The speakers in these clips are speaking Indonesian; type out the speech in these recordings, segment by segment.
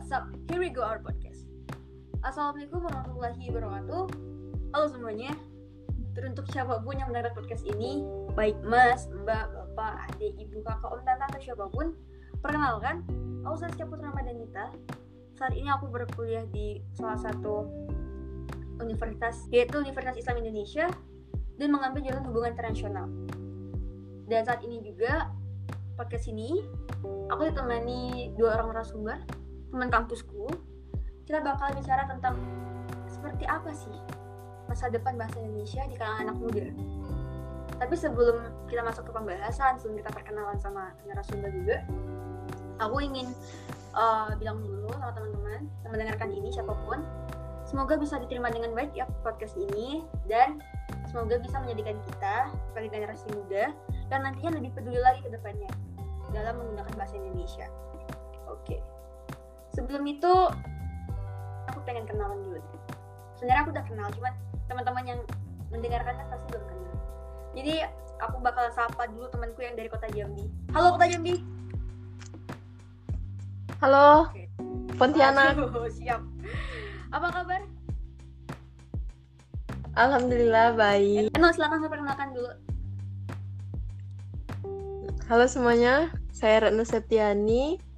what's up? Here we go our podcast. Assalamualaikum warahmatullahi wabarakatuh. Halo semuanya. Teruntuk siapa pun yang mendengar podcast ini, baik mas, mbak, bapak, adik, ibu, kakak, om, tante, atau siapa pun, perkenalkan, aku Saskia Putra Madanita. Saat ini aku berkuliah di salah satu universitas, yaitu Universitas Islam Indonesia, dan mengambil jurusan hubungan internasional. Dan saat ini juga podcast ini aku ditemani dua orang narasumber teman kampusku kita bakal bicara tentang seperti apa sih masa depan bahasa Indonesia di kalangan anak muda tapi sebelum kita masuk ke pembahasan sebelum kita perkenalan sama narasumber juga aku ingin uh, bilang dulu sama teman-teman yang mendengarkan ini siapa pun semoga bisa diterima dengan baik ya podcast ini dan semoga bisa menjadikan kita sebagai generasi muda dan nantinya lebih peduli lagi ke depannya dalam menggunakan bahasa Indonesia. Oke. Sebelum itu aku pengen kenalan dulu. Sebenarnya aku udah kenal, cuman teman-teman yang mendengarkan kan pasti belum kenal. Jadi aku bakal sapa dulu temanku yang dari kota Jambi. Halo kota Jambi. Halo, Oke. Pontianak. Waduh, siap. Apa kabar? Alhamdulillah baik. Eh, no, silakan perkenalkan dulu. Halo semuanya, saya Retno Septiani.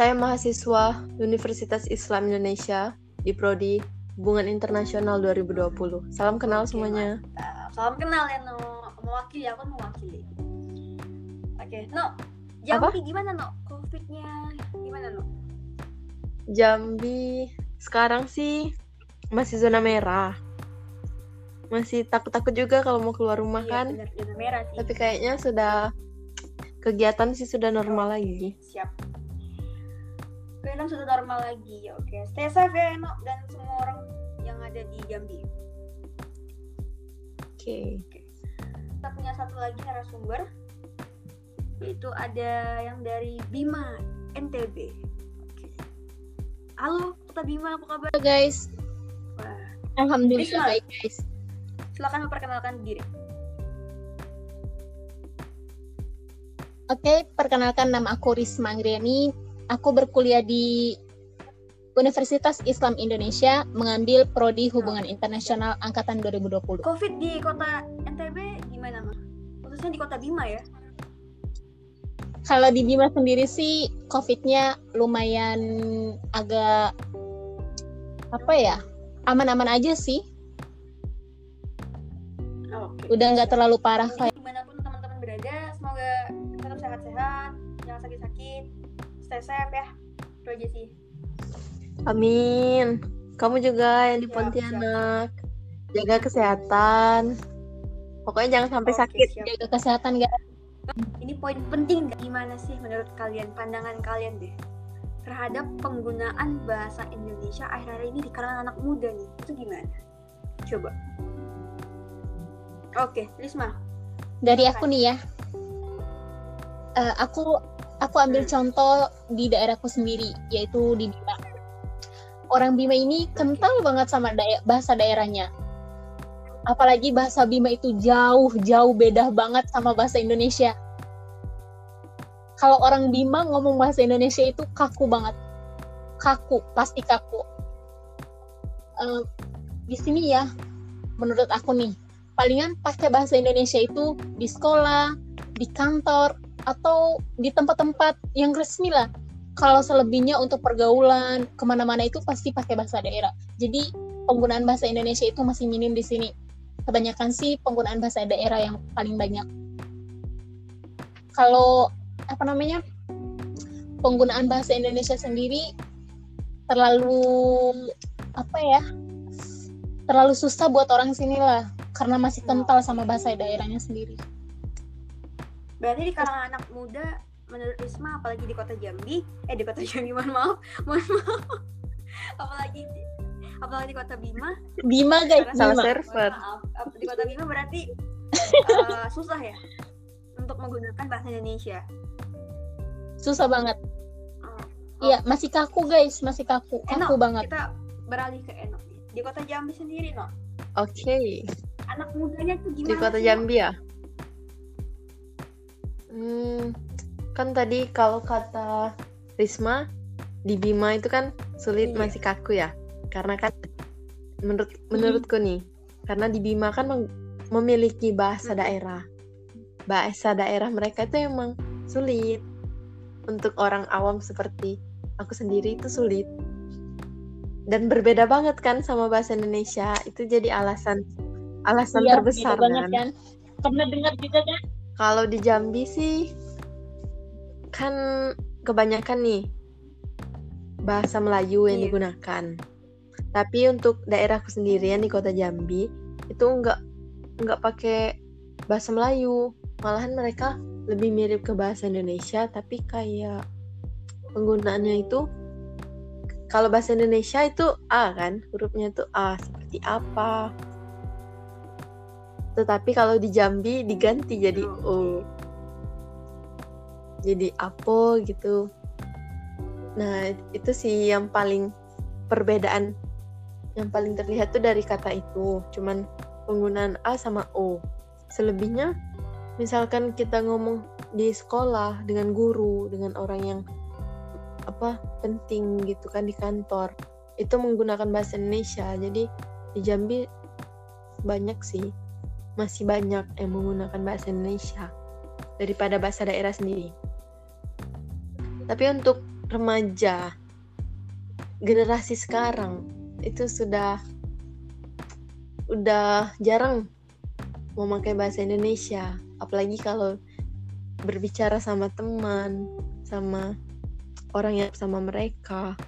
Saya mahasiswa Universitas Islam Indonesia di Prodi Hubungan Internasional 2020. Salam kenal Oke, semuanya. mantap. Salam kenal ya No. Mewakili, aku mewakili. Oke, No. Jambi gimana No? Covid-nya gimana No? Jambi sekarang sih masih zona merah. Masih takut-takut juga kalau mau keluar rumah Iya, kan. bener, zona merah sih. Tapi kayaknya sudah kegiatan sih sudah normal lagi. Siap. Keadaan sudah normal lagi. Ya, Oke, stay safe ya No dan semua orang yang ada di Jambi. Oke. Kita punya satu lagi narasumber yaitu ada yang dari Bima NTB. Oke. Halo, Kota Bima, apa kabar? Halo guys, Wah, alhamdulillah baik guys. silakan memperkenalkan diri. Oke, perkenalkan nama aku Risma Anggriani. Aku berkuliah di Universitas Islam Indonesia mengambil prodi Hubungan Internasional angkatan 2020. Covid di Kota NTB gimana, Mah? Khususnya di Kota Bima ya? Kalau di Bima sendiri sih COVID-nya lumayan agak apa ya? Aman-aman aja sih. Oke. Udah nggak terlalu parah kayak safe ya. Itu aja sih. Amin. Kamu juga yang di Siap, Pontianak. Jaga kesehatan. Pokoknya jangan sampai Oke, sakit. siap. jaga kesehatan guys. Ini poin penting gimana sih menurut kalian pandangan kalian deh terhadap penggunaan bahasa Indonesia akhir-akhir ini di kalangan anak muda nih itu gimana? Coba. Oke, Risma. Dari aku nih ya. Eh, aku aku ambil Hmm. contoh di daerahku sendiri yaitu di Bima. Orang Bima ini kental banget sama daya- bahasa daerahnya. Apalagi bahasa Bima itu jauh-jauh beda banget sama bahasa Indonesia. Kalau orang Bima ngomong bahasa Indonesia itu kaku banget. Kaku, pasti kaku. Eh, di sini ya, menurut aku nih, palingan pakai bahasa Indonesia itu di sekolah, di kantor, atau di tempat-tempat yang resmi lah. Kalau selebihnya untuk pergaulan, ke mana-mana itu pasti pakai bahasa daerah. Jadi penggunaan bahasa Indonesia itu masih minim di sini. Kebanyakan sih penggunaan bahasa daerah yang paling banyak. Kalau apa namanya penggunaan bahasa Indonesia sendiri terlalu apa ya terlalu susah buat orang sini lah karena masih kental sama bahasa daerahnya sendiri. Berarti di kalangan anak muda menurut Risma apalagi di kota Jambi, eh di kota Jambi mohon maaf, mohon maaf. apalagi di, apalagi di kota Bima, Bima guys, Salah Bima. server. Maaf, di kota Bima berarti eh, susah ya untuk menggunakan bahasa Indonesia. susah banget. Oh, Iya, masih kaku guys, masih kaku, kaku banget. kita beralih ke Eno. Di kota Jambi sendiri, no. Oke. Anak mudanya tuh gimana? Di kota sih, No? Jambi ya? Hmm, kan tadi kalau kata Risma di Bima itu kan sulit Iya. masih kaku ya karena kan menurut menurutku nih karena di Bima kan memiliki bahasa Mm-mm. daerah bahasa daerah mereka itu emang sulit untuk orang awam seperti aku sendiri itu sulit dan berbeda banget kan sama bahasa Indonesia itu jadi alasan alasan Iya, terbesar kan kan. Pernah dengar juga kan? Kalau di Jambi sih kan kebanyakan nih bahasa Melayu yang Iya. digunakan. Tapi untuk daerahku sendirian di kota Jambi itu enggak enggak pakai bahasa Melayu. Malahan mereka lebih mirip ke bahasa Indonesia tapi kayak penggunaannya itu kalau bahasa Indonesia itu A kan, hurufnya itu A seperti apa. Tetapi kalau di Jambi diganti jadi O. Jadi apo gitu. Nah, itu sih yang paling perbedaan yang paling terlihat tuh dari kata itu. Cuman penggunaan A sama O. Selebihnya misalkan kita ngomong di sekolah dengan guru, dengan orang yang apa penting gitu kan di kantor, itu menggunakan bahasa Indonesia. Jadi di Jambi banyak sih, masih banyak yang menggunakan bahasa Indonesia daripada bahasa daerah sendiri. Tapi untuk remaja generasi sekarang itu sudah udah jarang memakai bahasa Indonesia, apalagi kalau berbicara sama teman, sama orang yang sama mereka.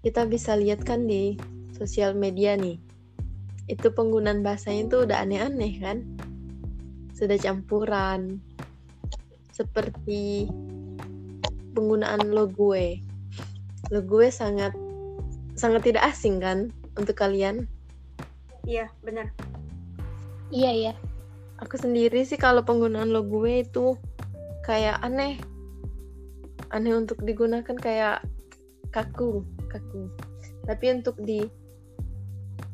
Kita bisa lihat kan di sosial media nih. Itu penggunaan bahasanya itu udah aneh-aneh kan? Sudah campuran. Seperti penggunaan lo gue. Lo gue sangat sangat tidak asing kan untuk kalian? Iya, benar. Iya, iya. Aku sendiri sih kalau penggunaan lo gue itu kayak aneh. Aneh untuk digunakan kayak kaku, kaku. Tapi untuk di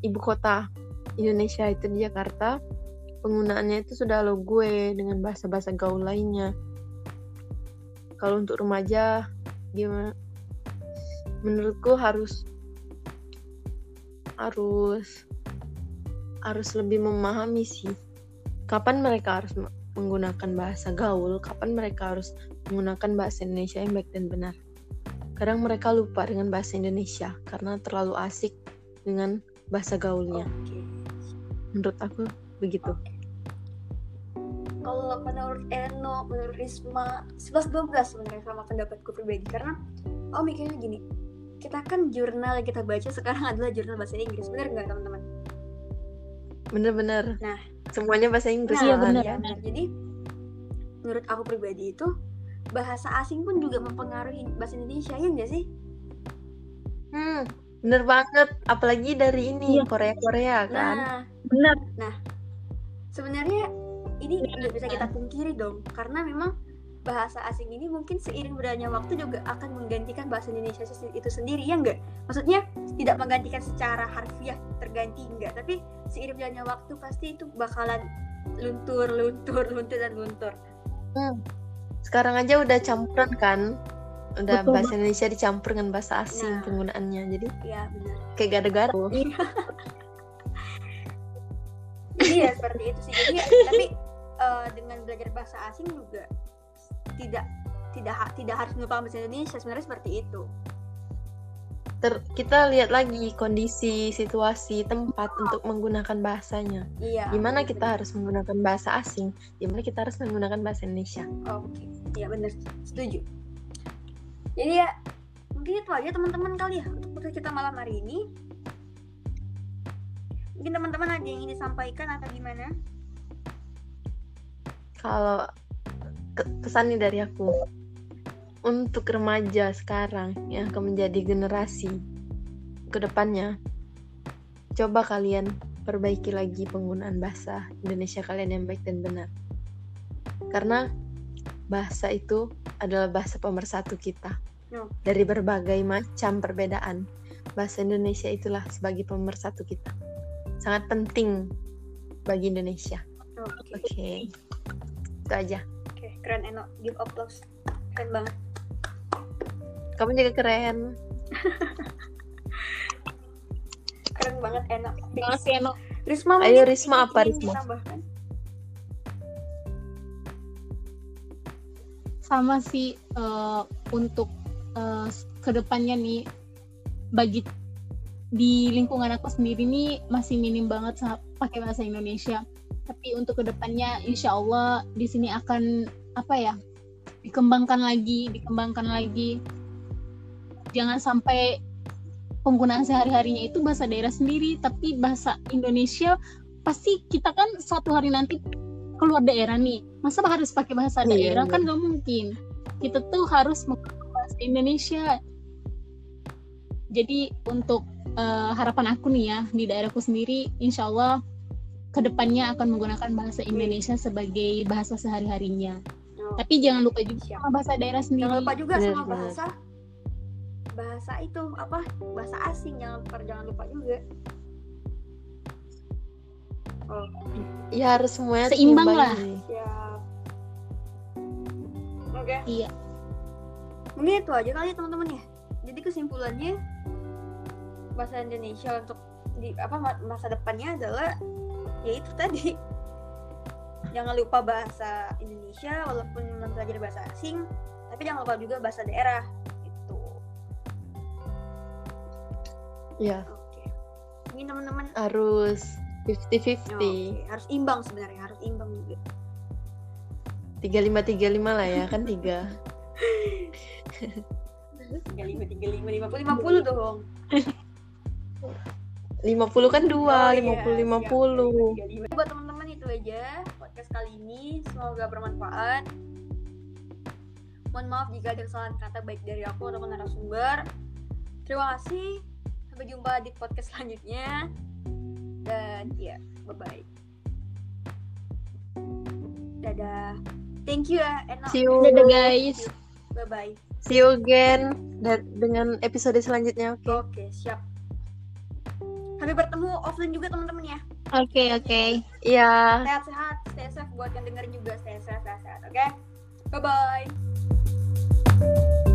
ibu kota Indonesia itu di Jakarta, penggunaannya itu sudah lo gue dengan bahasa-bahasa gaul lainnya. Kalau untuk remaja gimana? Menurutku harus harus harus lebih memahami sih kapan mereka harus me- menggunakan bahasa gaul, kapan mereka harus menggunakan bahasa Indonesia yang baik dan benar. Kadang mereka lupa dengan bahasa Indonesia karena terlalu asik dengan bahasa gaulnya. Oke. Menurut aku begitu. Kalau menurut Eno, menurut Risma, 11-12 sebenarnya sama pendapatku pribadi karena oh mikirnya gini, kita kan jurnal yang kita baca sekarang adalah jurnal bahasa Inggris, bener nggak teman-teman? Bener-bener. Nah. semuanya bahasa Inggris. Iya, malahan. bener. ya, benar. Jadi menurut aku pribadi itu bahasa asing pun juga mempengaruhi bahasa Indonesia ya nggak sih? Hmm, bener banget. Apalagi dari ini Iya. Korea-Korea kan. Nah, Benar. sebenarnya ini nggak bisa kita pungkiri dong karena memang bahasa asing ini mungkin seiring berjalannya waktu juga akan menggantikan bahasa Indonesia itu sendiri ya enggak maksudnya tidak menggantikan secara harfiah terganti enggak tapi seiring berjalannya waktu pasti itu bakalan luntur luntur luntur dan luntur Sekarang aja udah campuran kan. Udah Betul bahasa Indonesia dicampur dengan bahasa asing Nah. penggunaannya. Jadi ya benar kayak gada-gada. jadi ya seperti itu sih jadi tapi eh, dengan belajar bahasa asing juga tidak tidak tidak harus melupakan bahasa Indonesia sebenarnya seperti itu Ter- kita lihat lagi kondisi, situasi, tempat untuk menggunakan bahasanya. iya Gimana benar, kita harus menggunakan bahasa asing? Gimana kita harus menggunakan bahasa Indonesia? Oke, ya benar, setuju. Jadi ya mungkin itu aja teman-teman kali ya untuk podcast kita malam hari ini. Mungkin teman-teman ada yang ingin disampaikan atau gimana? Kalau ke- pesan nih dari aku untuk remaja sekarang yang akan menjadi generasi ke depannya, coba kalian perbaiki lagi penggunaan bahasa Indonesia kalian yang baik dan benar. Karena bahasa itu adalah bahasa pemersatu kita. Dari berbagai macam perbedaan, bahasa Indonesia itulah sebagai pemersatu kita. Sangat penting bagi Indonesia. Oke, Oke. Itu aja. oke, keren Eno, give applause, keren banget. Kamu juga keren. Keren banget, enak. Banget sih Eno. Risma Ayo, Risma, apa, Risma? sama sih eh, untuk eh, ke depannya nih bagi di lingkungan aku sendiri nih masih minim banget pakai bahasa Indonesia. Tapi untuk ke depannya insya Allah di sini akan apa ya dikembangkan lagi dikembangkan lagi. Jangan sampai penggunaan sehari-harinya itu bahasa daerah sendiri tapi bahasa Indonesia pasti kita kan suatu hari nanti keluar daerah nih. Masa harus pakai bahasa Iya, daerah? iya. kan nggak mungkin. Kita tuh harus menggunakan bahasa Indonesia. Jadi untuk eh, harapan aku nih ya di daerahku sendiri insya Allah ke depannya akan menggunakan bahasa Indonesia sebagai bahasa sehari-harinya. Oh, tapi jangan lupa juga Siap. sama bahasa daerah sendiri. jangan lupa juga sama bahasa bahasa itu apa bahasa asing jangan jangan lupa juga. Oh. Ya harus semuanya Seimbang diimbangi. lah. siap. Oke. Iya. mungkin itu aja kali ya teman-teman ya. Jadi kesimpulannya bahasa Indonesia untuk di apa ma- masa depannya adalah ya itu tadi jangan lupa bahasa Indonesia walaupun mempelajari bahasa asing tapi jangan lupa juga bahasa daerah itu Ya, oke ini teman-teman harus Oh, 50-50. oke. harus imbang sebenarnya harus imbang juga 35-35 lah ya, kan tiga. tiga lima tiga lima lima puluh lima puluh dong 50 kan dua, Oh, iya, 50 50. siap. buat teman-teman itu aja podcast kali ini. Semoga bermanfaat. Mohon maaf jika ada kesalahan kata baik dari aku ataupun narasumber. Terima kasih. Sampai jumpa di podcast selanjutnya. Dan ya bye bye dadah. Thank you ya enak See you. Dadah guys. bye bye See you again. Dengan episode selanjutnya, oke? oke siap sampai bertemu offline juga teman-teman ya Oke oke. Iya. sehat-sehat stay safe buat yang dengerin juga stay safe sehat-sehat oke bye bye